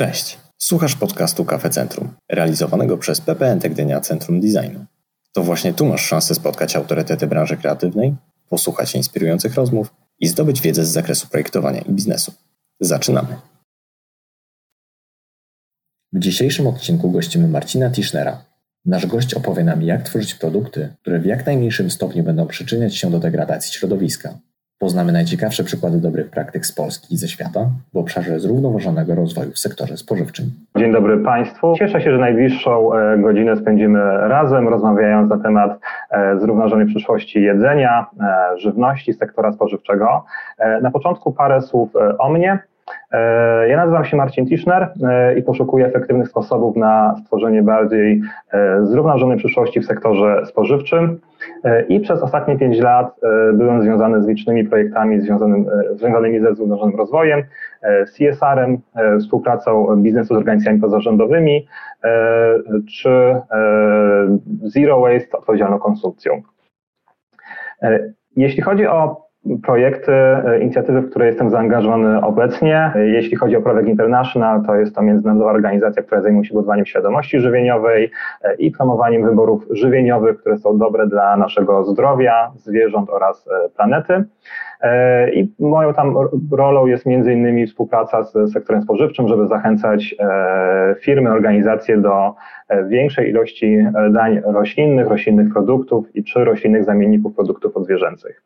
Cześć. Słuchasz podcastu Kafe Centrum, realizowanego przez PPN Gdynia Centrum Designu. To właśnie tu masz szansę spotkać autorytety branży kreatywnej, posłuchać inspirujących rozmów i zdobyć wiedzę z zakresu projektowania i biznesu. Zaczynamy. W dzisiejszym odcinku gościmy Marcina Tischnera. Nasz gość opowie nam, jak tworzyć produkty, które w jak najmniejszym stopniu będą przyczyniać się do degradacji środowiska. Poznamy najciekawsze przykłady dobrych praktyk z Polski i ze świata w obszarze zrównoważonego rozwoju w sektorze spożywczym. Dzień dobry Państwu. Cieszę się, że najbliższą e, godzinę spędzimy razem, rozmawiając na temat e, zrównoważonej przyszłości jedzenia, e, żywności, sektora spożywczego. Na początku parę słów o mnie. Ja nazywam się Marcin Tischner i poszukuję efektywnych sposobów na stworzenie bardziej zrównoważonej przyszłości w sektorze spożywczym. I przez ostatnie pięć lat byłem związany z licznymi projektami związanym, związanymi ze zrównoważonym rozwojem, CSR-em, współpracą biznesu z organizacjami pozarządowymi, czy Zero Waste, odpowiedzialną konsumpcją. Jeśli chodzi o projekty, e, inicjatywy, w które jestem zaangażowany obecnie. Jeśli chodzi o Projekt International, to jest to międzynarodowa organizacja, która zajmuje się budowaniem świadomości żywieniowej e, i promowaniem wyborów żywieniowych, które są dobre dla naszego zdrowia, zwierząt oraz e, planety. I moją tam rolą jest między innymi współpraca z sektorem spożywczym, żeby zachęcać firmy, organizacje do większej ilości dań roślinnych, roślinnych produktów i czy roślinnych zamienników produktów odzwierzęcych.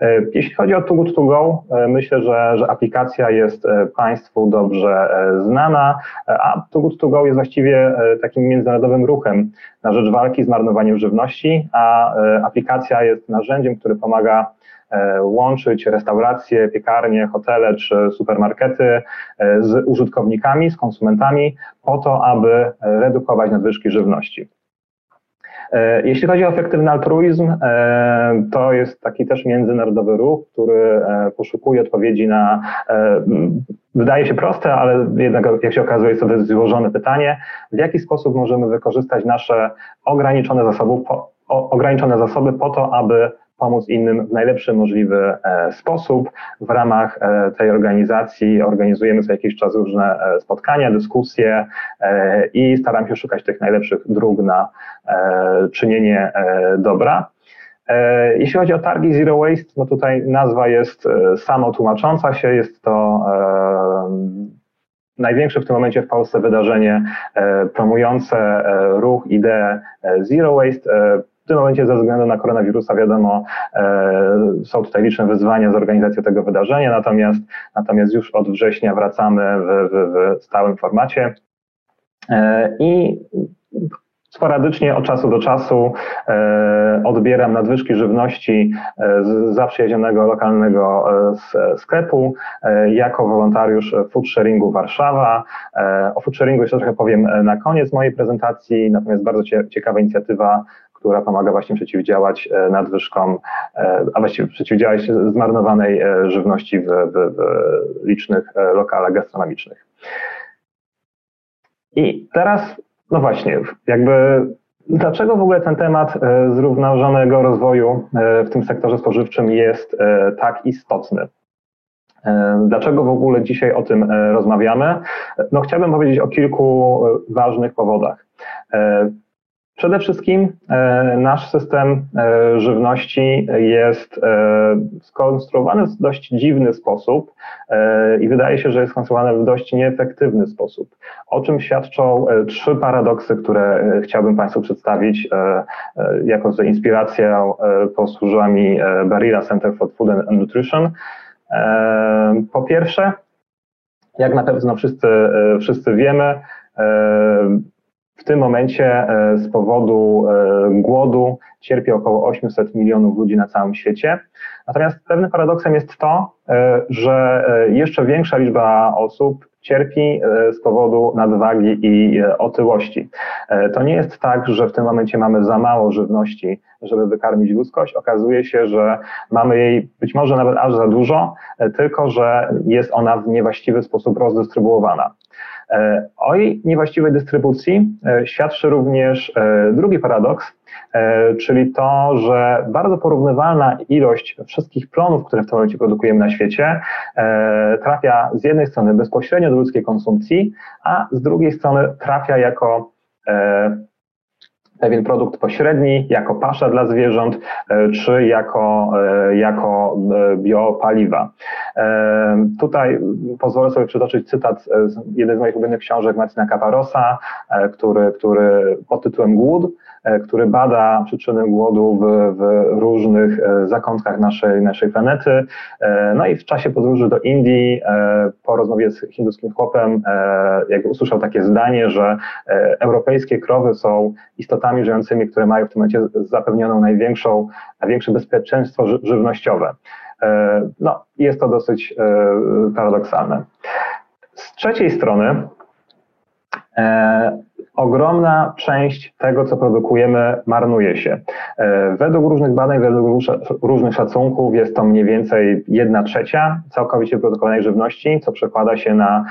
E, jeśli chodzi o Too Good To Go, e, myślę, że, że aplikacja jest e, Państwu dobrze znana, a Too Good To Go jest właściwie takim międzynarodowym ruchem na rzecz walki z marnowaniem żywności, a aplikacja jest narzędziem, które pomaga łączyć restauracje, piekarnie, hotele czy supermarkety z użytkownikami, z konsumentami po to, aby redukować nadwyżki żywności. E, jeśli chodzi o efektywny altruizm, e, to jest taki też międzynarodowy ruch, który e, poszukuje odpowiedzi na, wydaje się proste, ale jednak jak się okazuje jest to złożone pytanie, w jaki sposób możemy wykorzystać nasze ograniczone zasoby, ograniczone zasoby po to, aby pomóc innym w najlepszy możliwy e, sposób. W ramach e, tej organizacji organizujemy co jakiś czas różne e, spotkania, dyskusje i staramy się szukać tych najlepszych dróg na czynienie dobra. Jeśli chodzi o targi Zero Waste, no tutaj nazwa jest samo tłumacząca się, jest to największe w tym momencie w Polsce wydarzenie promujące ruch, ideę Zero Waste. W tym momencie ze względu na koronawirusa wiadomo, e, są tutaj liczne wyzwania z organizacją tego wydarzenia, natomiast, natomiast już od września wracamy w, w, w stałym formacie. E, I sporadycznie od czasu do czasu e, odbieram nadwyżki żywności e, z zaprzyjaźnionego lokalnego e, sklepu e, jako wolontariusz Food Sharingu Warszawa. O Food Sharingu jeszcze trochę powiem na koniec mojej prezentacji, natomiast bardzo ciekawa inicjatywa która pomaga właśnie przeciwdziałać e, nadwyżkom, e, a właściwie przeciwdziałać zmarnowanej e, żywności w, w, w licznych lokalach gastronomicznych. I teraz, no właśnie, jakby Dlaczego w ogóle ten temat zrównoważonego rozwoju w tym sektorze spożywczym jest tak istotny? Dlaczego w ogóle dzisiaj o tym rozmawiamy? No, chciałbym powiedzieć o kilku ważnych powodach. Przede wszystkim e, nasz system e, żywności jest e, skonstruowany w dość dziwny sposób i wydaje się, że jest skonstruowany w dość nieefektywny sposób. O czym świadczą trzy paradoksy, które chciałbym Państwu przedstawić. Jako że inspiracją posłużyła mi Barilla Center for Food and Nutrition. Po pierwsze, jak na pewno wszyscy, wszyscy wiemy, w tym momencie e, z powodu e, głodu cierpi około 800 milionów ludzi na całym świecie. Natomiast pewnym paradoksem jest to, e, że jeszcze większa liczba osób cierpi z powodu nadwagi i otyłości. To nie jest tak, że w tym momencie mamy za mało żywności, żeby wykarmić ludzkość. Okazuje się, że mamy jej być może nawet aż za dużo, tylko że jest ona w niewłaściwy sposób rozdystrybuowana. O jej niewłaściwej dystrybucji świadczy również drugi paradoks, czyli to, że bardzo porównywalna ilość wszystkich plonów, które w tym momencie produkujemy na świecie, trafia z jednej strony bezpośrednio do ludzkiej konsumpcji, a z drugiej strony trafia jako pewien produkt pośredni, jako pasza dla zwierząt, e, czy jako, e, jako e, biopaliwa. Tutaj pozwolę sobie przytoczyć cytat z jednej z moich ulubionych książek Marcina Caparosa, który, który pod tytułem Głód, który bada przyczyny głodu w, w różnych zakątkach naszej, naszej planety. No i w czasie podróży do Indii, po rozmowie z hinduskim chłopem, jakby usłyszał takie zdanie, że europejskie krowy są istotami żyjącymi, które mają w tym momencie zapewnioną największą, największe bezpieczeństwo żywnościowe. E, no, jest to dosyć e, paradoksalne. Z trzeciej strony, e, ogromna część tego, co produkujemy, marnuje się. Według różnych badań, według różnych szacunków jest to mniej więcej jedna trzecia całkowicie produkowanej żywności, co przekłada się na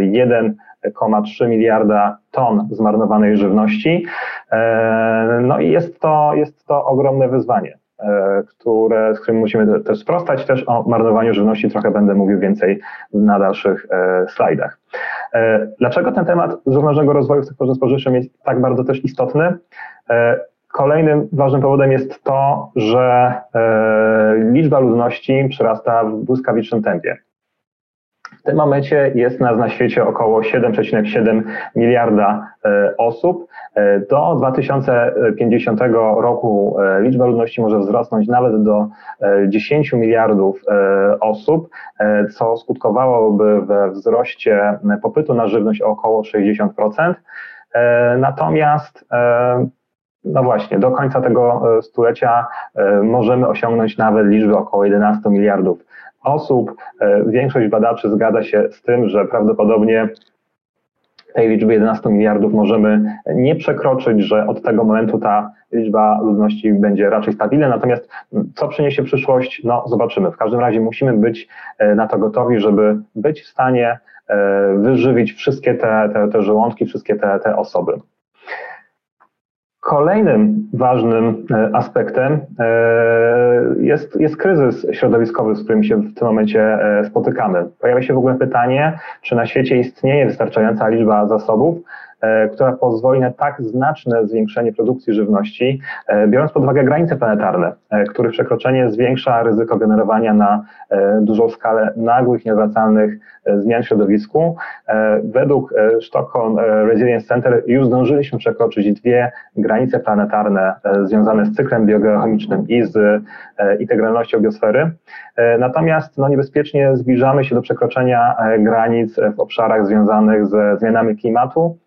jeden 1,3 miliarda ton zmarnowanej żywności. E, no i jest to, jest to ogromne wyzwanie, e, które, z którym musimy też sprostać. Też o marnowaniu żywności trochę będę mówił więcej na dalszych e, slajdach. Dlaczego ten temat zrównoważonego rozwoju w sektorze spożywczym jest tak bardzo też istotny? Kolejnym ważnym powodem jest to, że liczba ludności przyrasta w błyskawicznym tempie. W tym momencie jest nas na świecie około 7,7 miliarda e, osób. E, do 2050 roku e, liczba ludności może wzrosnąć nawet do 10 miliardów osób, co skutkowałoby we wzroście popytu na żywność o około 60%. Natomiast no właśnie, do końca tego stulecia możemy osiągnąć nawet liczbę około 11 miliardów osób. E, większość badaczy zgadza się z tym, że prawdopodobnie tej liczby 11 miliardów możemy nie przekroczyć, że od tego momentu ta liczba ludności będzie raczej stabilna. Natomiast co przyniesie przyszłość, no zobaczymy. W każdym razie musimy być e, na to gotowi, żeby być w stanie e, wyżywić wszystkie te, te, te żołądki, wszystkie te, te osoby. Kolejnym ważnym e, aspektem e, jest, jest kryzys środowiskowy, z którym się w tym momencie e, spotykamy. Pojawia się w ogóle pytanie, czy na świecie istnieje wystarczająca liczba zasobów, która pozwoli na tak znaczne zwiększenie produkcji żywności, e, biorąc pod uwagę granice planetarne, e, których przekroczenie zwiększa ryzyko generowania na dużą skalę nagłych, nieodwracalnych zmian w środowisku. Według Stockholm Resilience Center już zdążyliśmy przekroczyć dwie granice planetarne związane z cyklem biogeochemicznym i z integralnością biosfery. Natomiast no, niebezpiecznie zbliżamy się do przekroczenia granic w obszarach związanych ze zmianami klimatu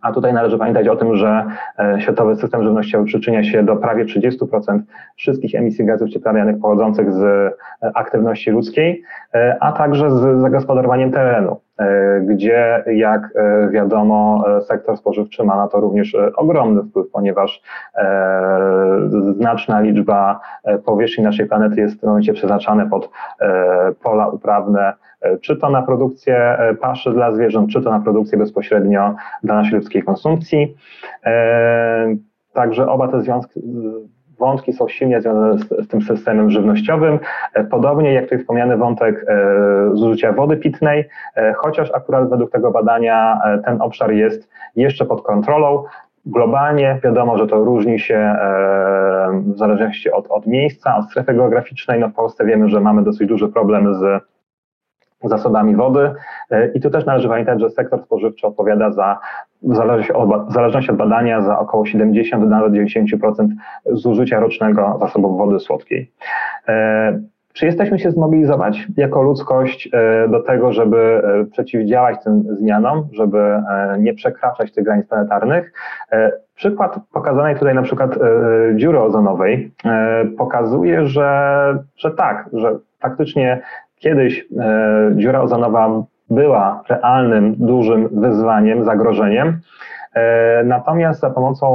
a tutaj należy pamiętać o tym, że e, światowy system żywnościowy przyczynia się do prawie 30% wszystkich emisji gazów cieplarnianych pochodzących z e, aktywności ludzkiej, e, a także z zagospodarowaniem terenu, gdzie jak wiadomo sektor spożywczy ma na to również ogromny wpływ, ponieważ znaczna liczba powierzchni naszej planety jest w tym momencie przeznaczane pod pola uprawne E, czy to na produkcję e, paszy dla zwierząt, czy to na produkcję bezpośrednio dla naszej ludzkiej konsumpcji. E, także oba te związki, wątki są silnie związane z, z, tym systemem żywnościowym. Podobnie jak tutaj wspomniany wątek zużycia wody pitnej, chociaż akurat według tego badania ten obszar jest jeszcze pod kontrolą. Globalnie wiadomo, że to różni się w zależności od, od miejsca, od strefy geograficznej. No w Polsce wiemy, że mamy dosyć duży problem z zasobami wody. E, I tu też należy pamiętać, że sektor spożywczy odpowiada za, w zależności od badania, za około 70 nawet 90% zużycia rocznego zasobów wody słodkiej. E, czy jesteśmy się zmobilizować jako ludzkość e, do tego, żeby przeciwdziałać tym zmianom, żeby nie przekraczać tych granic planetarnych? Przykład pokazanej tutaj na przykład dziury ozonowej pokazuje, że, że tak, że faktycznie Kiedyś e, dziura ozonowa była realnym, dużym wyzwaniem, zagrożeniem. Natomiast za pomocą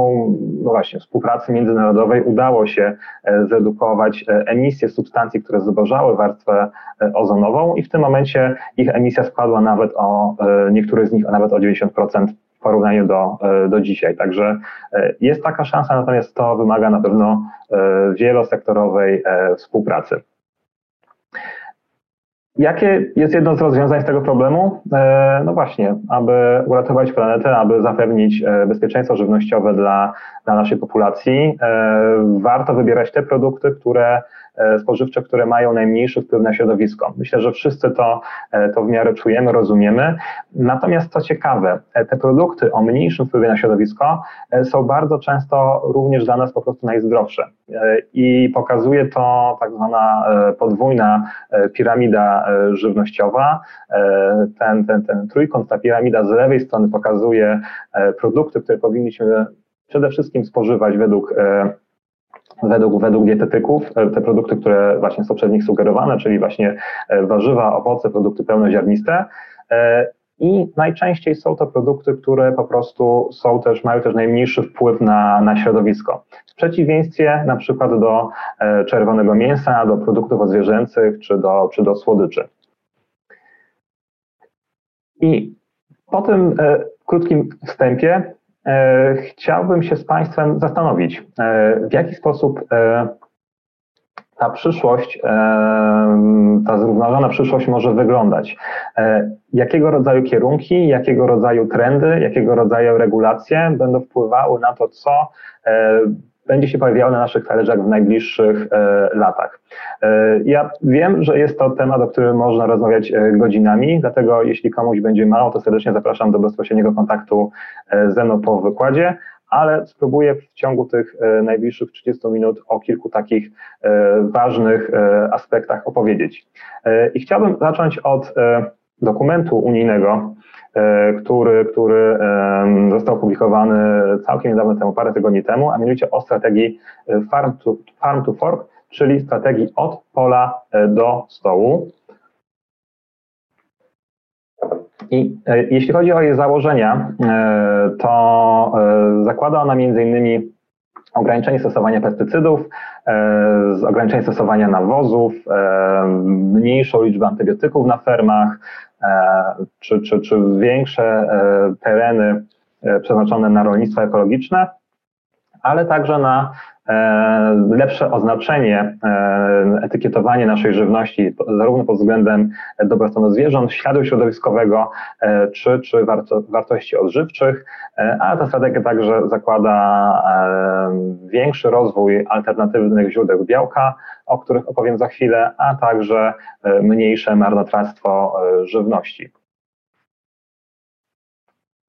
no właśnie, współpracy międzynarodowej udało się zredukować emisję substancji, które zubożały warstwę ozonową i w tym momencie ich emisja spadła nawet o, niektórych z nich nawet o 90% w porównaniu do, e, do dzisiaj. Także e, jest taka szansa, natomiast to wymaga na pewno e, wielosektorowej współpracy. Jakie jest jedno z rozwiązań z tego problemu? No właśnie, aby uratować planetę, aby zapewnić bezpieczeństwo żywnościowe dla, dla naszej populacji, warto wybierać te produkty, które E, spożywcze, które mają najmniejszy wpływ na środowisko. Myślę, że wszyscy to, e, to w miarę czujemy, rozumiemy. Natomiast co ciekawe, e, te produkty o mniejszym wpływie na środowisko są bardzo często również dla nas po prostu najzdrowsze. I pokazuje to tak zwana podwójna piramida żywnościowa. Ten, ten, ten trójkąt, ta piramida z lewej strony pokazuje produkty, które powinniśmy przede wszystkim spożywać według według, według dietetyków e, te produkty, które właśnie są przez nich sugerowane, czyli właśnie e, warzywa, owoce, produkty pełnoziarniste. E, I najczęściej są to produkty, które po prostu są też, mają też najmniejszy wpływ na, na środowisko. W przeciwieństwie na przykład do czerwonego mięsa, do produktów odzwierzęcych czy do, czy do słodyczy. I po tym krótkim wstępie chciałbym się z Państwem zastanowić, e, w jaki sposób e, ta przyszłość, ta zrównoważona przyszłość może wyglądać. Jakiego rodzaju kierunki, jakiego rodzaju trendy, jakiego rodzaju regulacje będą wpływały na to, co będzie się pojawiało na naszych talerzach w najbliższych e, latach. E, ja wiem, że jest to temat, o którym można rozmawiać e, godzinami, dlatego jeśli komuś będzie mało, to serdecznie zapraszam do bezpośredniego kontaktu ze mną po wykładzie, ale spróbuję w ciągu tych najbliższych 30 minut o kilku takich ważnych aspektach opowiedzieć. I chciałbym zacząć od dokumentu unijnego, który, który został opublikowany całkiem niedawno temu, parę tygodni temu, a mianowicie o strategii e, farm to, farm to Fork, czyli strategii od pola e, do stołu. I jeśli chodzi o jej założenia, to zakłada ona między innymi ograniczenie stosowania pestycydów, ograniczenie stosowania nawozów, mniejszą liczbę antybiotyków na fermach, E, czy, czy, czy większe e, tereny e, przeznaczone na rolnictwo ekologiczne, ale także na lepsze oznaczenie, etykietowanie naszej żywności, zarówno pod względem dobrostanu zwierząt, śladu środowiskowego, czy, czy warto, wartości odżywczych, ale ta strategia także zakłada większy rozwój alternatywnych źródeł białka, o których opowiem za chwilę, a także e, mniejsze marnotrawstwo e, żywności.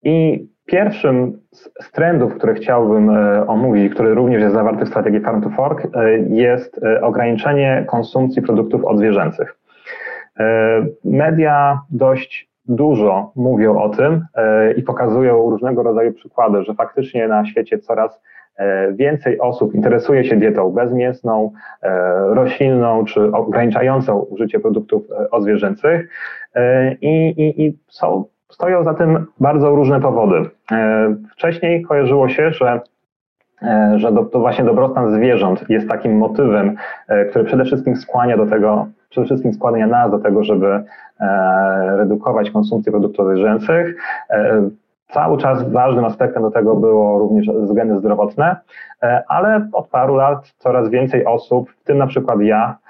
I pierwszym z trendów, które chciałbym e, omówić, który również jest zawarty w strategii Farm to Fork, jest ograniczenie konsumpcji produktów odzwierzęcych. Media dość dużo mówią o tym i pokazują różnego rodzaju przykłady, że faktycznie na świecie coraz E, więcej osób interesuje się dietą bezmięsną, e, roślinną czy ograniczającą użycie produktów e, odzwierzęcych i, i, i są, stoją za tym bardzo różne powody. Wcześniej kojarzyło się, że że do, to właśnie dobrostan zwierząt jest takim motywem, który przede wszystkim skłania do tego, przede wszystkim skłania nas do tego, żeby redukować konsumpcję produktów zwierzęcych. Cały czas ważnym aspektem do tego było również względy zdrowotne, e, ale od paru lat coraz więcej osób, w tym na przykład ja, e,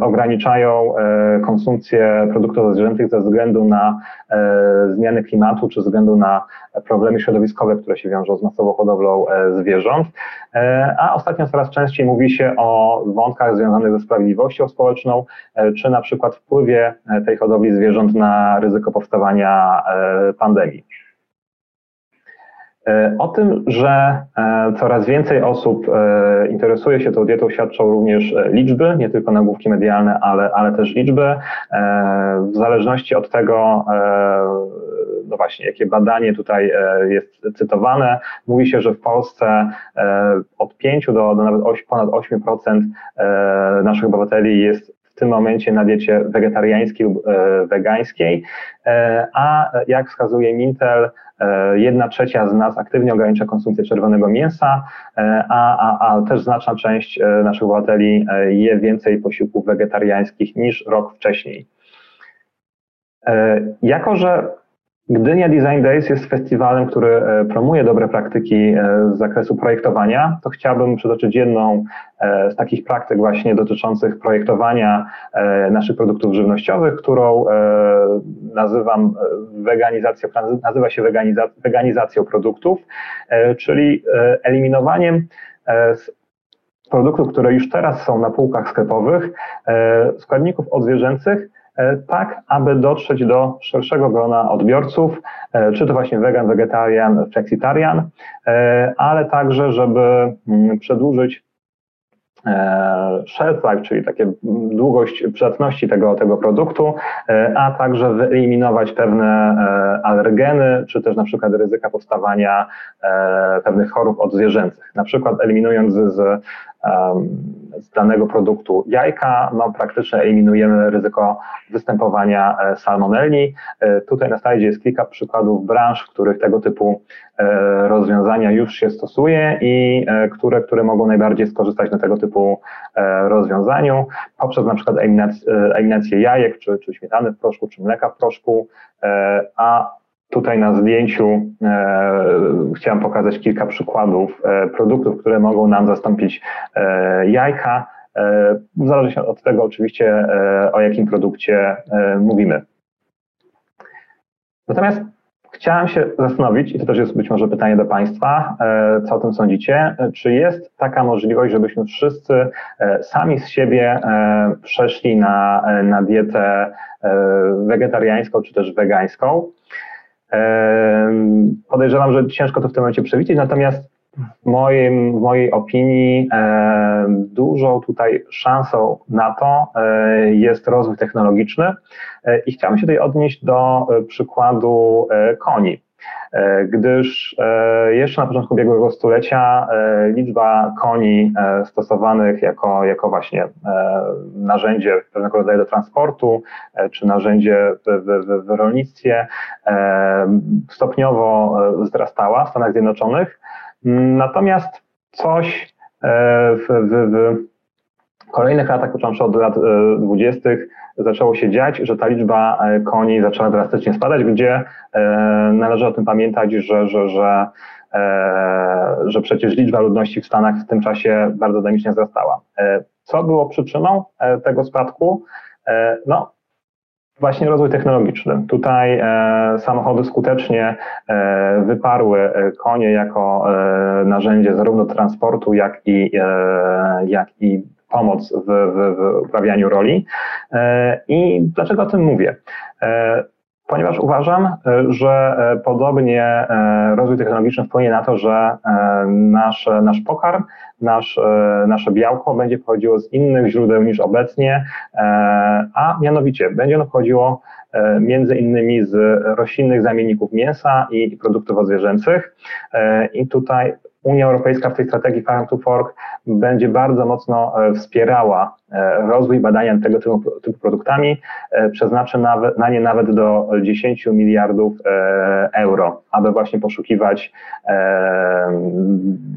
ograniczają e, konsumpcję produktów zwierzęcych ze względu na zmiany klimatu czy ze względu na problemy środowiskowe, które się wiążą z masową hodowlą zwierząt. A ostatnio coraz częściej mówi się o wątkach związanych ze sprawiedliwością społeczną, czy na przykład wpływie tej hodowli zwierząt na ryzyko powstawania pandemii. E, o tym, że e, coraz więcej osób e, interesuje się tą dietą, świadczą również liczby, nie tylko nagłówki medialne, ale, ale też liczby. W zależności od tego, no właśnie, jakie badanie tutaj jest cytowane, mówi się, że w Polsce od 5 do, do nawet 8, ponad 8% naszych obywateli jest tym momencie na diecie wegetariańskiej lub wegańskiej, a jak wskazuje Mintel, jedna trzecia z nas aktywnie ogranicza konsumpcję czerwonego mięsa, a, a, a też znaczna część naszych obywateli je więcej posiłków wegetariańskich niż rok wcześniej. Jako, że Gdynia Design Days jest festiwalem, który e, promuje dobre praktyki e, z zakresu projektowania, to chciałbym przytoczyć jedną e, z takich praktyk właśnie dotyczących projektowania naszych produktów żywnościowych, którą nazywam weganizacją, nazywa się weganizacją produktów, czyli eliminowaniem produktów, które już teraz są na półkach sklepowych, składników odzwierzęcych, tak aby dotrzeć do szerszego grona odbiorców, e, czy to właśnie wegan, wegetarian, flexitarian, e, ale także, żeby mm, przedłużyć shelf life, czyli takie długość przydatności tego, tego produktu, a także wyeliminować pewne alergeny, czy też na przykład ryzyka powstawania pewnych chorób odzwierzęcych. Na przykład eliminując z z danego produktu jajka, no praktycznie eliminujemy ryzyko występowania e, salmonelli. E, tutaj na slajdzie jest kilka przykładów branż, w których tego typu e, rozwiązania już się stosuje i które, które mogą najbardziej skorzystać na tego typu rozwiązaniu poprzez na przykład eliminację jajek, czy, czy śmietany w proszku, czy mleka w proszku, a Tutaj na zdjęciu e, chciałem pokazać kilka przykładów e, produktów, które mogą nam zastąpić e, jajka. E, zależy się od tego oczywiście, e, o jakim produkcie e, mówimy. Natomiast chciałem się zastanowić, i to też jest być może pytanie do Państwa, co o tym sądzicie, czy jest taka możliwość, żebyśmy wszyscy sami z siebie przeszli na, na dietę wegetariańską czy też wegańską. Podejrzewam, że ciężko to w tym momencie przewidzieć, natomiast w, moim, w mojej opinii dużą tutaj szansą na to e, jest rozwój technologiczny e, i chciałbym się tutaj odnieść do e, przykładu koni. E, gdyż e, jeszcze na początku ubiegłego stulecia e, liczba koni stosowanych jako, jako właśnie narzędzie pewnego rodzaju do transportu, czy narzędzie w, w, w rolnictwie stopniowo wzrastała w Stanach Zjednoczonych. Natomiast coś w, w, w kolejnych latach, począwszy od lat 20., e, zaczęło się dziać, że ta liczba e, koni zaczęła drastycznie spadać, gdzie e, należy o tym pamiętać, że, że, że, że przecież liczba ludności w Stanach w tym czasie bardzo dynamicznie wzrastała. Co było przyczyną tego spadku? No, Właśnie rozwój technologiczny. Tutaj e, samochody skutecznie e, wyparły konie jako e, narzędzie zarówno transportu, jak i, jak i pomoc w, w, w uprawianiu roli. E, I dlaczego o tym mówię? E, ponieważ uważam, e, że podobnie rozwój technologiczny wpłynie na to, że nasz, nasz pokarm, nasz, nasze białko będzie pochodziło z innych źródeł niż obecnie, a mianowicie będzie ono pochodziło między innymi z roślinnych zamienników mięsa i produktów odzwierzęcych. I tutaj Unia Europejska w tej strategii Farm to Fork będzie bardzo mocno e, wspierała e, rozwój badania tego typu, typu produktami, e, przeznaczy na nie nawet do 10 miliardów euro, aby właśnie poszukiwać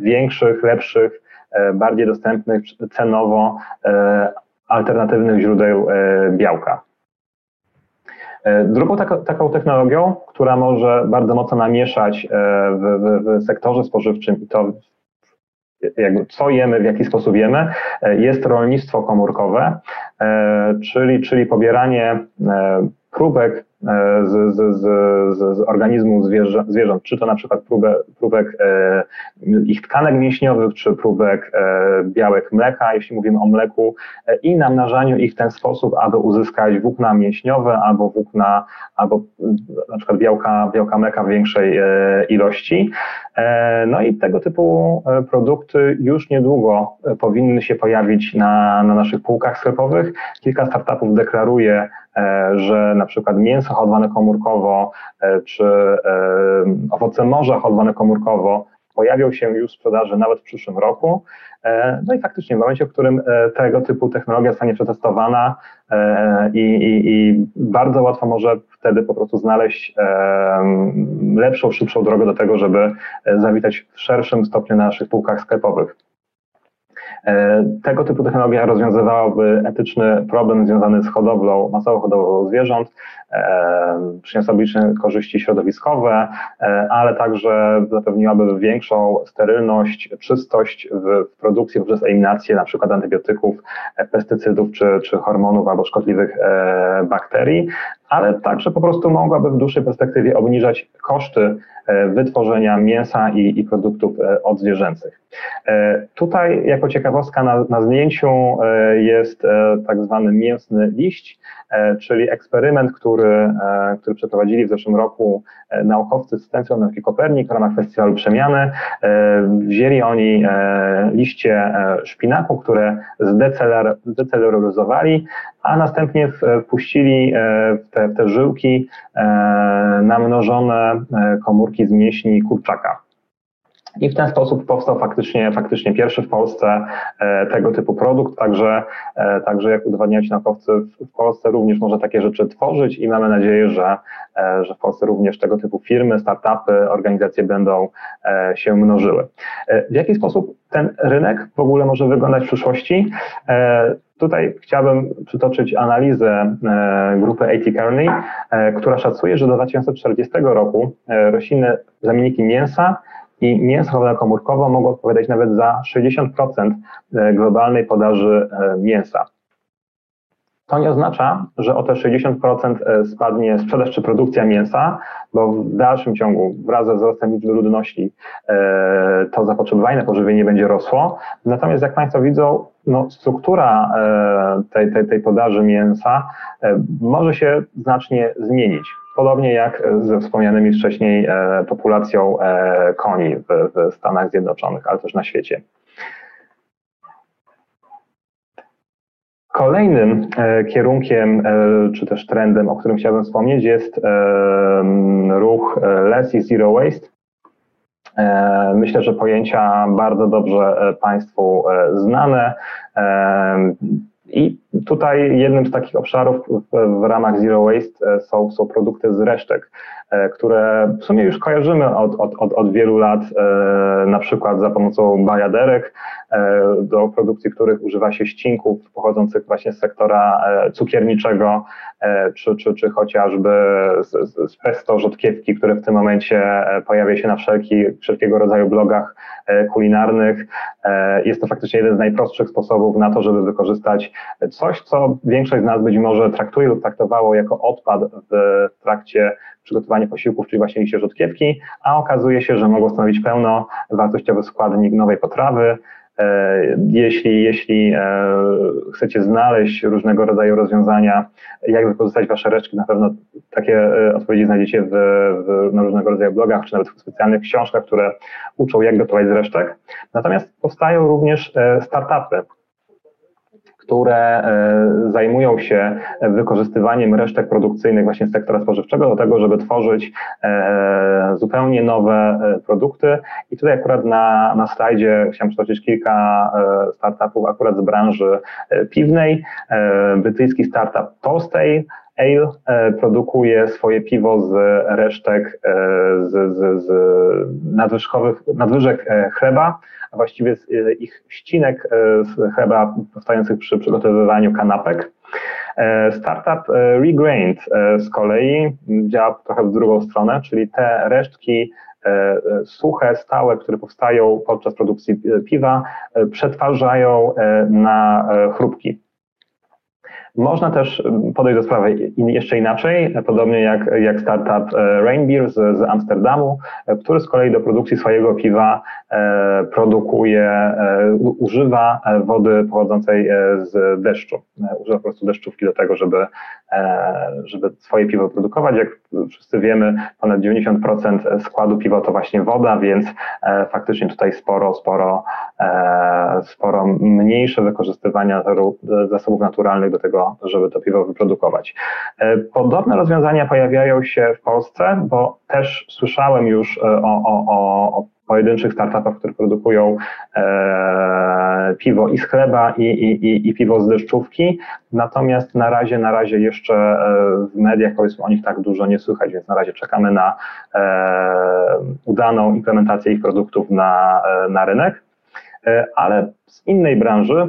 większych, lepszych, bardziej dostępnych cenowo alternatywnych źródeł białka. E, drugą taką, taką technologią, która może bardzo mocno namieszać e, w, w, w sektorze spożywczym i to jakby co jemy, w jaki sposób jemy, e, jest rolnictwo komórkowe, czyli, czyli pobieranie próbek E, z, z, z, z organizmu zwierzę, zwierząt, czy to na przykład próbę, próbek e, ich tkanek mięśniowych, czy próbek e, białek mleka, jeśli mówimy o mleku, e, i namnażaniu ich w ten sposób, aby uzyskać włókna mięśniowe albo włókna, albo na przykład białka, białka mleka w większej e, ilości. E, no i tego typu produkty już niedługo powinny się pojawić na, na naszych półkach sklepowych. Kilka startupów deklaruje, że na przykład mięso hodowane komórkowo, e, czy e, owoce morza hodowane komórkowo pojawią się już w sprzedaży nawet w przyszłym roku. No i faktycznie w momencie, w którym tego typu technologia zostanie przetestowana i, i, i bardzo łatwo może wtedy po prostu znaleźć lepszą, szybszą drogę do tego, żeby zawitać w szerszym stopniu na naszych półkach sklepowych. E, tego typu technologia rozwiązywałaby etyczny problem związany z hodowlą, masową hodowlą zwierząt, e, przyniosłaby liczne korzyści środowiskowe, e, ale także zapewniłaby większą sterylność, czystość w produkcji poprzez eliminację na przykład antybiotyków, pestycydów czy, czy hormonów albo szkodliwych bakterii, ale także po prostu mogłaby w dłuższej perspektywie obniżać koszty E, wytworzenia mięsa i, i produktów e, odzwierzęcych. E, tutaj jako ciekawostka na, na zdjęciu jest tak zwany mięsny liść, czyli eksperyment, który, który przeprowadzili w zeszłym roku naukowcy z Centrum Nauki Kopernik w ramach Festiwalu Przemiany. Wzięli oni liście szpinaku, które zdeceleryzowali, a następnie wpuścili w te, w te żyłki namnożone komórki z mięśni kurczaka. I w ten sposób powstał faktycznie, faktycznie pierwszy w Polsce e, tego typu produkt, także, e, także jak udowadniają ci naukowcy, w Polsce również można takie rzeczy tworzyć i mamy nadzieję, że, e, że w Polsce również tego typu firmy, startupy, organizacje będą się mnożyły. W jaki sposób ten rynek w ogóle może wyglądać w przyszłości? Tutaj chciałbym przytoczyć analizę grupy A.T. Kearney, która szacuje, że do 2040 roku roślinne zamienniki mięsa i mięso komórkowe mogą odpowiadać nawet za 60% e, globalnej podaży e, mięsa. To nie oznacza, że o te 60% e, spadnie sprzedaż czy produkcja mięsa, bo w dalszym ciągu wraz ze wzrostem liczby ludności to zapotrzebowanie na pożywienie będzie rosło. Natomiast jak Państwo widzą, no, struktura tej, tej, tej podaży mięsa może się znacznie zmienić. Podobnie jak ze wspomnianymi wcześniej e, populacją e, koni w, Stanach Zjednoczonych, ale też na świecie. Kolejnym e, kierunkiem, czy też trendem, o którym chciałbym wspomnieć, jest ruch Less i Zero Waste. Myślę, że pojęcia bardzo dobrze Państwu znane. I tutaj jednym z takich obszarów w, ramach Zero Waste e, są, są produkty z resztek, e, które w sumie już kojarzymy od, od, od, od wielu lat, e, na przykład za pomocą bajaderek, do produkcji których używa się ścinków pochodzących właśnie z sektora cukierniczego, czy, czy, czy chociażby z, z pesto rzodkiewki, które w tym momencie pojawia się na wszelki, wszelkiego rodzaju blogach kulinarnych. Jest to faktycznie jeden z najprostszych sposobów na to, żeby wykorzystać coś, co większość z nas być może traktuje lub traktowało jako odpad w trakcie przygotowania posiłków, czyli właśnie liście rzodkiewki, a okazuje się, że mogą stanowić pełnowartościowy składnik nowej potrawy. E, jeśli, jeśli e, chcecie znaleźć różnego rodzaju rozwiązania, jak wykorzystać Wasze resztki, na pewno takie e, odpowiedzi znajdziecie w, w, na różnego rodzaju blogach, czy nawet w specjalnych książkach, które uczą, jak gotować z resztek. Natomiast powstają również startupy, które e, zajmują się wykorzystywaniem resztek produkcyjnych właśnie z sektora spożywczego do tego, żeby tworzyć e, zupełnie nowe e, produkty. I tutaj akurat na, na slajdzie chciałem przytoczyć kilka startupów akurat z branży piwnej. Brytyjski startup Tolstay, Ale produkuje swoje piwo z resztek z, z, z nadwyżkowych, nadwyżek chleba a właściwie z e, ich ścinek e, z chleba powstających przy przygotowywaniu kanapek. E, startup Regrained z kolei działa trochę w drugą stronę, czyli te resztki suche, stałe, które powstają podczas produkcji piwa, przetwarzają na chrupki. Można też podejść do sprawy jeszcze inaczej, podobnie jak, jak startup e, Rainbeer z, z Amsterdamu, e, który z kolei do produkcji swojego piwa e, produkuje, używa wody pochodzącej z deszczu. Używa po prostu deszczówki do tego, żeby, żeby swoje piwo produkować. Jak wszyscy wiemy, ponad 90% składu piwa to właśnie woda, więc faktycznie tutaj sporo, sporo, sporo mniejsze wykorzystywania zasobów naturalnych do tego żeby to piwo wyprodukować. E, podobne rozwiązania pojawiają się w Polsce, bo też słyszałem już e, o, o, o pojedynczych startupach, które produkują e, piwo i z chleba i, i, i, piwo z deszczówki. Natomiast na razie, na razie jeszcze e, w mediach powiedzmy o nich tak dużo nie słychać, więc na razie czekamy na e, udaną implementację ich produktów na, na rynek. Ale z innej branży,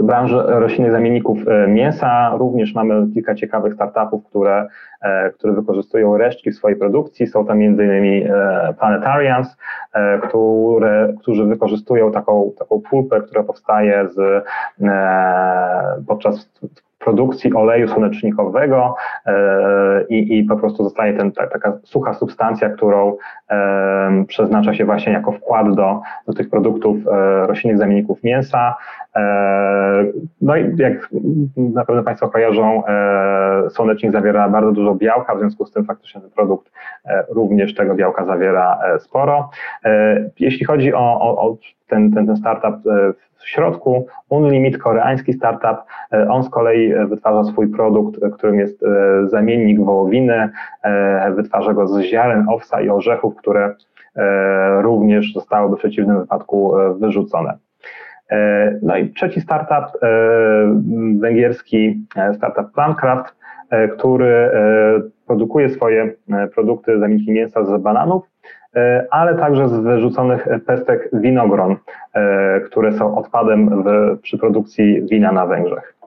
z branży roślinnych zamienników e, mięsa również mamy kilka ciekawych startupów, które, e, które wykorzystują resztki w swojej produkcji. Są tam m.in. E, Planetarians, które, którzy wykorzystują taką, taką pulpę, która powstaje z, podczas produkcji oleju słonecznikowego i, i po prostu zostaje ten, ta, taka sucha substancja, którą przeznacza się właśnie jako wkład do, do tych produktów roślinnych zamienników mięsa. E, no i jak na pewno Państwo kojarzą, e, słonecznik zawiera bardzo dużo białka, w związku z tym faktycznie ten produkt e, również tego białka zawiera sporo. Jeśli chodzi o, o, o ten, ten, ten startup w środku, Unlimit, koreański startup, on z kolei wytwarza swój produkt, którym jest zamiennik wołowiny, wytwarza go z ziaren owsa i orzechów, które również zostałyby w przeciwnym wypadku wyrzucone. E, no i trzeci startup, e, węgierski e, startup Plancraft, który produkuje swoje produkty zamienniki mięsa z bananów, ale także z wyrzuconych pestek winogron, które są odpadem w, przy produkcji wina na Węgrzech.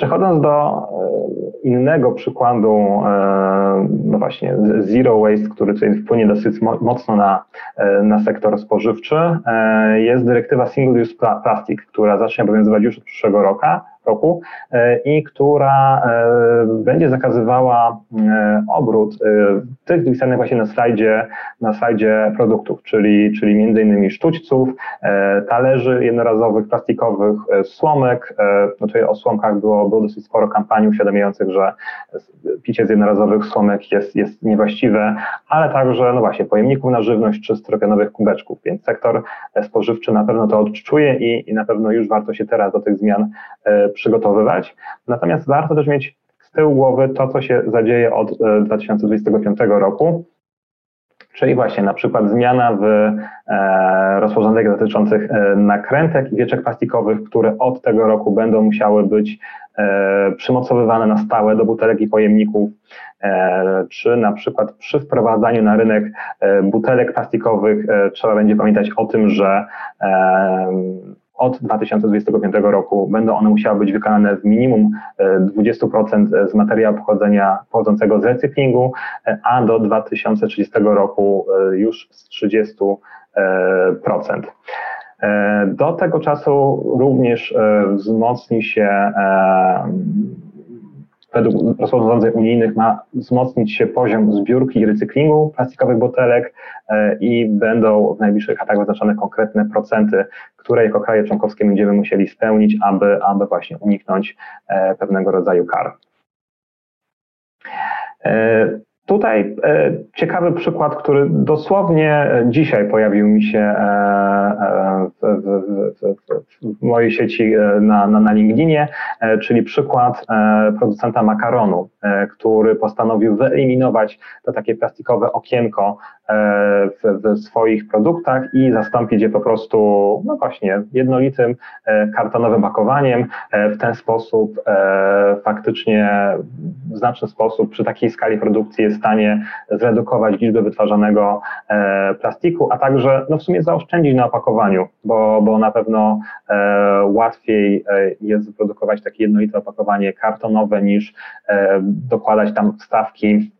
Przechodząc do innego przykładu, no właśnie, zero waste, który tutaj wpłynie dosyć mocno na, na sektor spożywczy, jest dyrektywa Single Use Plastic, która zacznie obowiązywać już od przyszłego roku, roku e, i która e, będzie zakazywała e, obrót tych wypisanych właśnie na slajdzie, na slajdzie produktów, czyli, czyli między innymi sztućców, talerzy jednorazowych, plastikowych, słomek. Tutaj o słomkach było, było dosyć sporo kampanii uświadamiających, że picie z jednorazowych słomek jest, jest niewłaściwe, ale także, no właśnie, pojemników na żywność czy styropianowych kubeczków, więc sektor spożywczy na pewno to odczuje i, i na pewno już warto się teraz do tych zmian przygotowywać. Natomiast warto też mieć z tyłu głowy to, co się zadzieje od 2025 e, roku, czyli właśnie na przykład zmiana w e, rozporządzeniach dotyczących e, nakrętek i wieczek plastikowych, które od tego roku będą musiały być przymocowywane na stałe do butelek i pojemników, czy na przykład przy wprowadzaniu na rynek butelek plastikowych trzeba będzie pamiętać o tym, że od 2025 roku będą one musiały być wykonane w minimum 20% e, z materiału pochodzenia pochodzącego z recyklingu, e, a do 2030 roku e, już z 30%. Do tego czasu również wzmocni się według rozporządzeń unijnych ma wzmocnić się poziom zbiórki i recyklingu plastikowych butelek e, i będą w najbliższych latach wyznaczone konkretne procenty, które jako kraje członkowskie będziemy musieli spełnić, aby, aby właśnie uniknąć e, pewnego rodzaju kar. E, Tutaj e, ciekawy przykład, który dosłownie dzisiaj pojawił mi się e, e, w, w, w, w mojej sieci na, na, na LinkedInie, czyli przykład producenta makaronu, który postanowił wyeliminować to takie plastikowe okienko w, w swoich produktach i zastąpić je po prostu, no właśnie, jednolitym kartonowym pakowaniem. W ten sposób faktycznie w znaczny sposób przy takiej skali produkcji jest w stanie zredukować liczbę wytwarzanego e, plastiku, a także no w sumie zaoszczędzić na opakowaniu, bo, bo na pewno e, łatwiej e, jest wyprodukować takie jednolite opakowanie kartonowe niż dokładać tam wstawki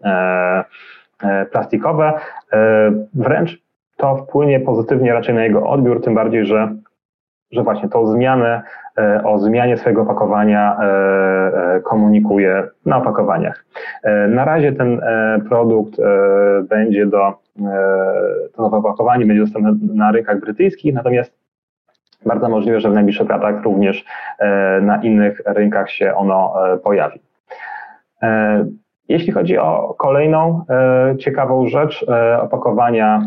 plastikowe. Wręcz to wpłynie pozytywnie raczej na jego odbiór, tym bardziej, że że właśnie tą zmianę, e, o zmianie swojego opakowania e, e, komunikuje na opakowaniach. Na razie ten produkt będzie do, to nowe opakowanie będzie dostępne na rynkach brytyjskich, natomiast bardzo możliwe, że w najbliższych latach również na innych rynkach się ono pojawi. Jeśli chodzi o kolejną ciekawą rzecz, opakowania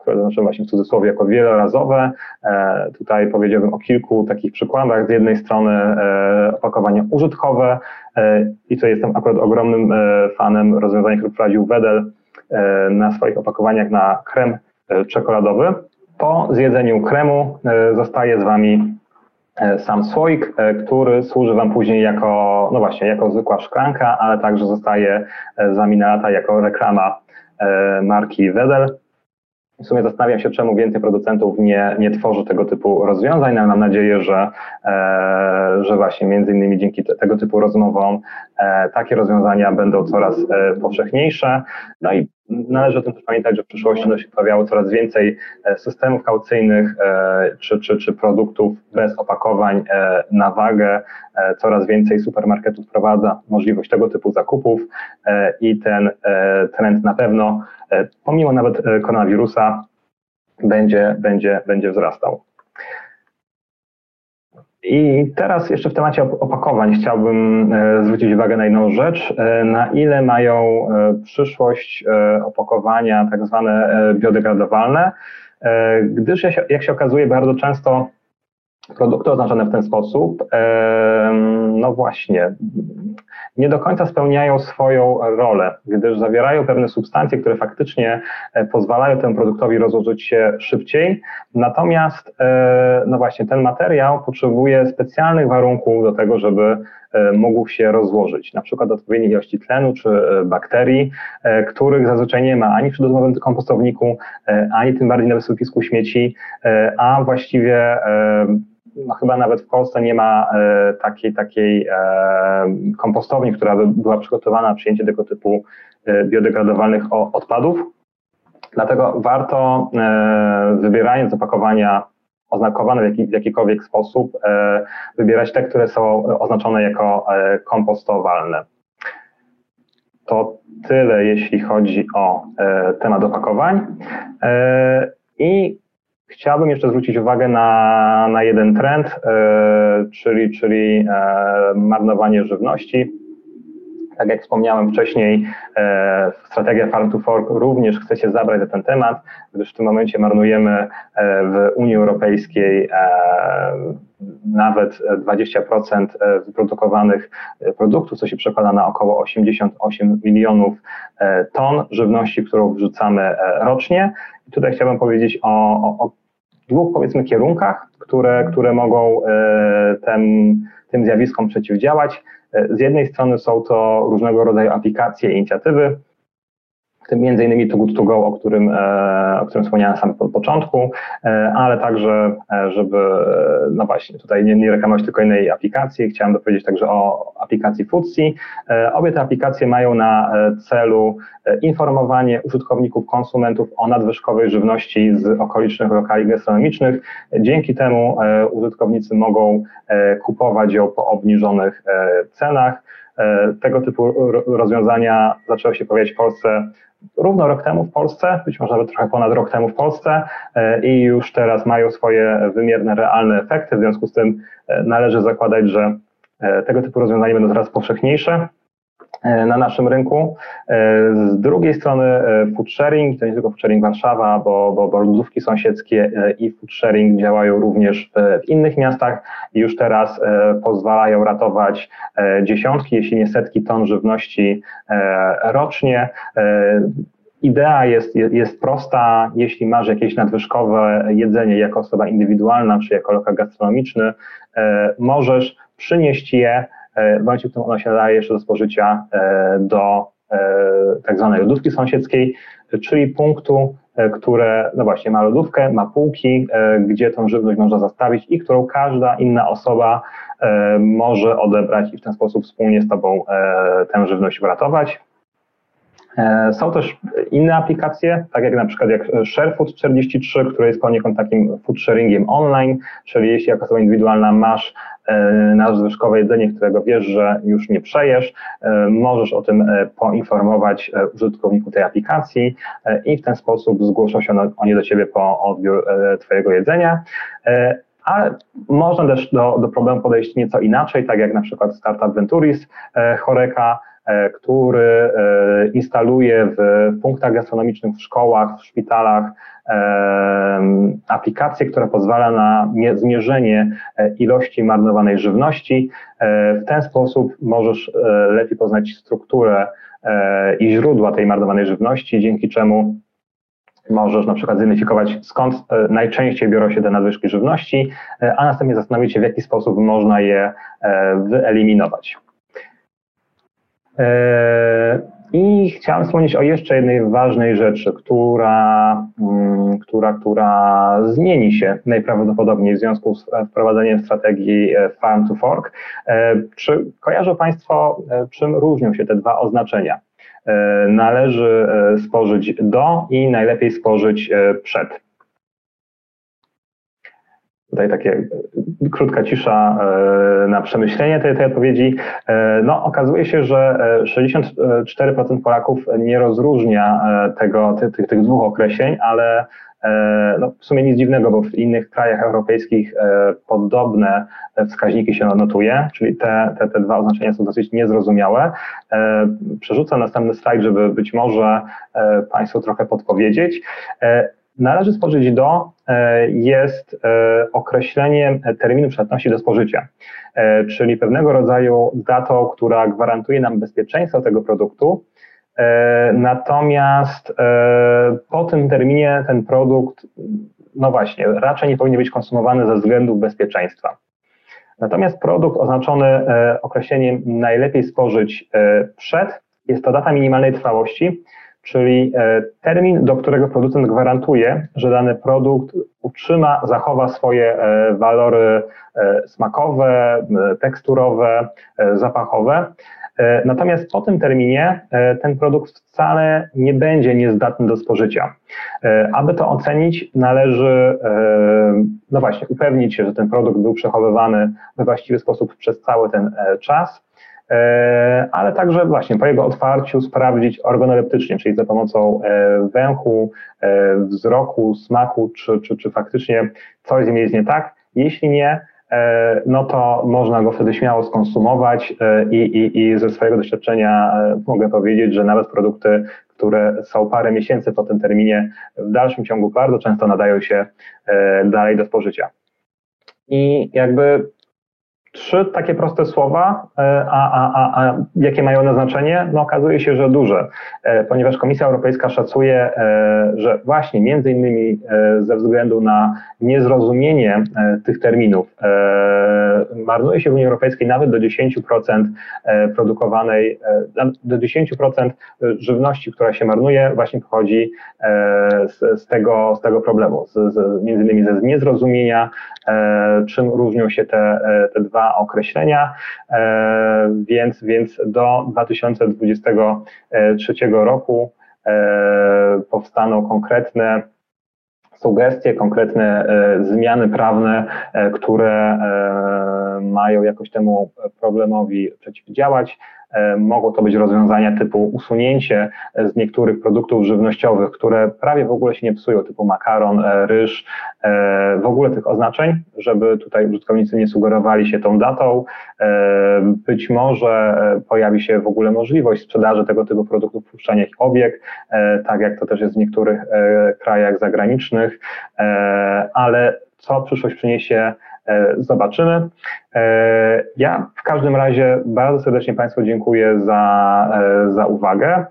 które zaznaczyłem właśnie w cudzysłowie jako wielorazowe. E, tutaj powiedziałbym o kilku takich przykładach. Z jednej strony e, opakowania użytkowe e, i tutaj jestem akurat ogromnym fanem rozwiązania, które wprowadził Wedel, na swoich opakowaniach na krem czekoladowy. Po zjedzeniu kremu zostaje z Wami sam słoik, który służy Wam później jako, no właśnie, jako zwykła szklanka, ale także zostaje z Wami na lata jako reklama marki Wedel. W sumie zastanawiam się, czemu więcej producentów nie, nie tworzy tego typu rozwiązań, ale mam nadzieję, że, e, że właśnie między innymi dzięki te, tego typu rozmowom e, takie rozwiązania będą coraz e, powszechniejsze. No i należy o tym też pamiętać, że w przyszłości będzie się pojawiało coraz więcej e, systemów kaucyjnych e, czy, czy, czy produktów bez opakowań e, na wagę. Coraz więcej supermarketów wprowadza możliwość tego typu zakupów i ten trend na pewno, pomimo nawet koronawirusa, będzie, będzie, będzie wzrastał. I teraz jeszcze w temacie opakowań chciałbym e, zwrócić uwagę na jedną rzecz. E, na ile mają e, przyszłość opakowania tak zwane biodegradowalne, gdyż jak się okazuje bardzo często produkty oznaczone w ten sposób, no właśnie, nie do końca spełniają swoją rolę, gdyż zawierają pewne substancje, które faktycznie e, pozwalają temu produktowi rozłożyć się szybciej. Natomiast, e, no właśnie, ten materiał potrzebuje specjalnych warunków do tego, żeby e, mógł się rozłożyć, na przykład odpowiedniej ilości tlenu czy bakterii, których zazwyczaj nie ma ani przy domowym kompostowniku, ani tym bardziej na wysypisku śmieci, a właściwie no chyba nawet w Polsce nie ma e, takiej, takiej e, kompostowni, która by była przygotowana na przyjęcie tego typu e, biodegradowalnych odpadów. Dlatego warto, wybierając opakowania oznakowane w, jaki, w jakikolwiek sposób, wybierać te, które są oznaczone jako kompostowalne. To tyle, jeśli chodzi o temat opakowań. I Chciałbym jeszcze zwrócić uwagę na, na jeden trend, e, czyli, czyli e, marnowanie żywności. Tak jak wspomniałem wcześniej, e, strategia Farm to Fork również chce się zabrać za ten temat, gdyż w tym momencie marnujemy w Unii Europejskiej nawet 20% wyprodukowanych produktów, co się przekłada na około 88 milionów ton żywności, którą wrzucamy rocznie. I tutaj chciałbym powiedzieć o, o, dwóch powiedzmy kierunkach, które, które mogą e, tem, tym zjawiskom przeciwdziałać. E, z jednej strony są to różnego rodzaju aplikacje i inicjatywy, między innymi To Good To Go, o którym, e, o którym wspomniałem na samym początku, e, ale także, e, żeby, no właśnie, tutaj nie, nie reklamować tylko innej aplikacji, chciałem dopowiedzieć także o aplikacji Foodsi. Obie te aplikacje mają na celu informowanie użytkowników, konsumentów o nadwyżkowej żywności z okolicznych lokali gastronomicznych. Dzięki temu użytkownicy mogą kupować ją po obniżonych cenach. Tego typu rozwiązania zaczęły się pojawiać w Polsce równo rok temu w Polsce, być może nawet trochę ponad rok temu w Polsce e, i już teraz mają swoje wymierne, realne efekty. W związku z tym e, należy zakładać, że e, tego typu rozwiązania będą coraz powszechniejsze. E, na naszym rynku. E, z drugiej strony e, food sharing, to nie tylko food sharing Warszawa, bo, bo, bo lodówki sąsiedzkie i food sharing działają również w innych miastach i już teraz pozwalają ratować dziesiątki, jeśli nie setki ton żywności rocznie. Idea jest, jest prosta. Jeśli masz jakieś nadwyżkowe jedzenie jako osoba indywidualna czy jako lokal gastronomiczny, możesz przynieść je w momencie, w którym ono się nadaje jeszcze do spożycia e, do e, tak zwanej lodówki sąsiedzkiej, czyli punktu, które no właśnie ma lodówkę, ma półki, gdzie tą żywność można zastawić i którą każda inna osoba może odebrać i w ten sposób wspólnie z Tobą tę żywność uratować. Są też inne aplikacje, tak jak na przykład jak ShareFood 43, który jest poniekąd takim food sharingiem online, czyli jeśli jako osoba indywidualna masz E, na zwyżkowe jedzenie, którego wiesz, że już nie przejesz, e, możesz o tym e, poinformować użytkowników tej aplikacji i w ten sposób zgłoszą się oni do Ciebie po odbiór Twojego jedzenia. Ale można też do, do problemu podejść nieco inaczej, tak jak na przykład startup Venturis Choreka, który instaluje w punktach gastronomicznych, w szkołach, w szpitalach aplikację, która pozwala na zmierzenie ilości marnowanej żywności. W ten sposób możesz lepiej poznać strukturę i źródła tej marnowanej żywności, dzięki czemu możesz na przykład zidentyfikować, skąd e, najczęściej biorą się te nadwyżki żywności, e, a następnie zastanowić się, w jaki sposób można je e, wyeliminować. I chciałem wspomnieć o jeszcze jednej ważnej rzeczy, która, mm, która, która zmieni się najprawdopodobniej w związku z wprowadzeniem strategii Farm to Fork. Czy kojarzą Państwo, czym różnią się te dwa oznaczenia? E, należy e, spożyć do i najlepiej spożyć e, przed. Tutaj takie krótka cisza na przemyślenie tej, tej odpowiedzi. No, okazuje się, że 64% Polaków nie rozróżnia tego, tych, tych dwóch określeń, ale E, no, w sumie nic dziwnego, bo w innych krajach europejskich e, podobne wskaźniki się notuje, czyli te, te, te dwa oznaczenia są dosyć niezrozumiałe. E, przerzucę następny slajd, żeby być może Państwu trochę podpowiedzieć. Należy spożyć do jest określenie terminu przydatności do spożycia, czyli pewnego rodzaju datą, która gwarantuje nam bezpieczeństwo tego produktu, E, natomiast e, po tym terminie ten produkt, no właśnie, raczej nie powinien być konsumowany ze względów bezpieczeństwa. Natomiast produkt oznaczony e, określeniem najlepiej spożyć przed jest to data minimalnej trwałości, czyli termin, do którego producent gwarantuje, że dany produkt utrzyma, zachowa swoje walory smakowe, teksturowe, zapachowe. E, natomiast po tym terminie e, ten produkt wcale nie będzie niezdatny do spożycia. E, aby to ocenić, należy, no właśnie, upewnić się, że ten produkt był przechowywany we właściwy sposób przez cały ten czas, ale także właśnie po jego otwarciu sprawdzić organoleptycznie, czyli za pomocą węchu, wzroku, smaku, czy, czy, czy faktycznie coś z nim jest nie tak. Jeśli nie, E, no to można go wtedy śmiało skonsumować e, i, i, i ze swojego doświadczenia e, mogę powiedzieć, że nawet produkty, które są parę miesięcy po tym terminie, w dalszym ciągu bardzo często nadają się dalej do spożycia. I jakby trzy takie proste słowa, a, a, a, a jakie mają na znaczenie? No okazuje się, że duże, ponieważ Komisja Europejska szacuje, że właśnie między innymi ze względu na niezrozumienie tych terminów marnuje się w Unii Europejskiej nawet do 10% produkowanej, do 10% żywności, która się marnuje, właśnie pochodzi z, z, tego, z tego problemu, z, z, między innymi ze niezrozumienia, czym różnią się te, te dwa określenia, e, więc, więc do 2023 roku e, powstaną konkretne sugestie, konkretne e, zmiany prawne, które mają jakoś temu problemowi przeciwdziałać. E, mogą to być rozwiązania typu usunięcie z niektórych produktów żywnościowych, które prawie w ogóle się nie psują, typu makaron, e, ryż, e, w ogóle tych oznaczeń, żeby tutaj użytkownicy nie sugerowali się tą datą. Być może pojawi się w ogóle możliwość sprzedaży tego typu produktów, wpuszczania ich obieg, tak jak to też jest w niektórych krajach zagranicznych, ale co przyszłość przyniesie, E, zobaczymy. E, ja w każdym razie bardzo serdecznie Państwu dziękuję za, e, za uwagę.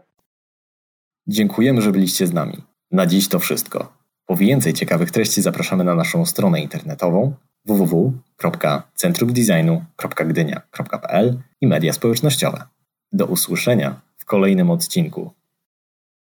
Dziękujemy, że byliście z nami. Na dziś to wszystko. Po więcej ciekawych treści zapraszamy na naszą stronę internetową www.centrumdesignu.gdynia.pl i media społecznościowe. Do usłyszenia w kolejnym odcinku.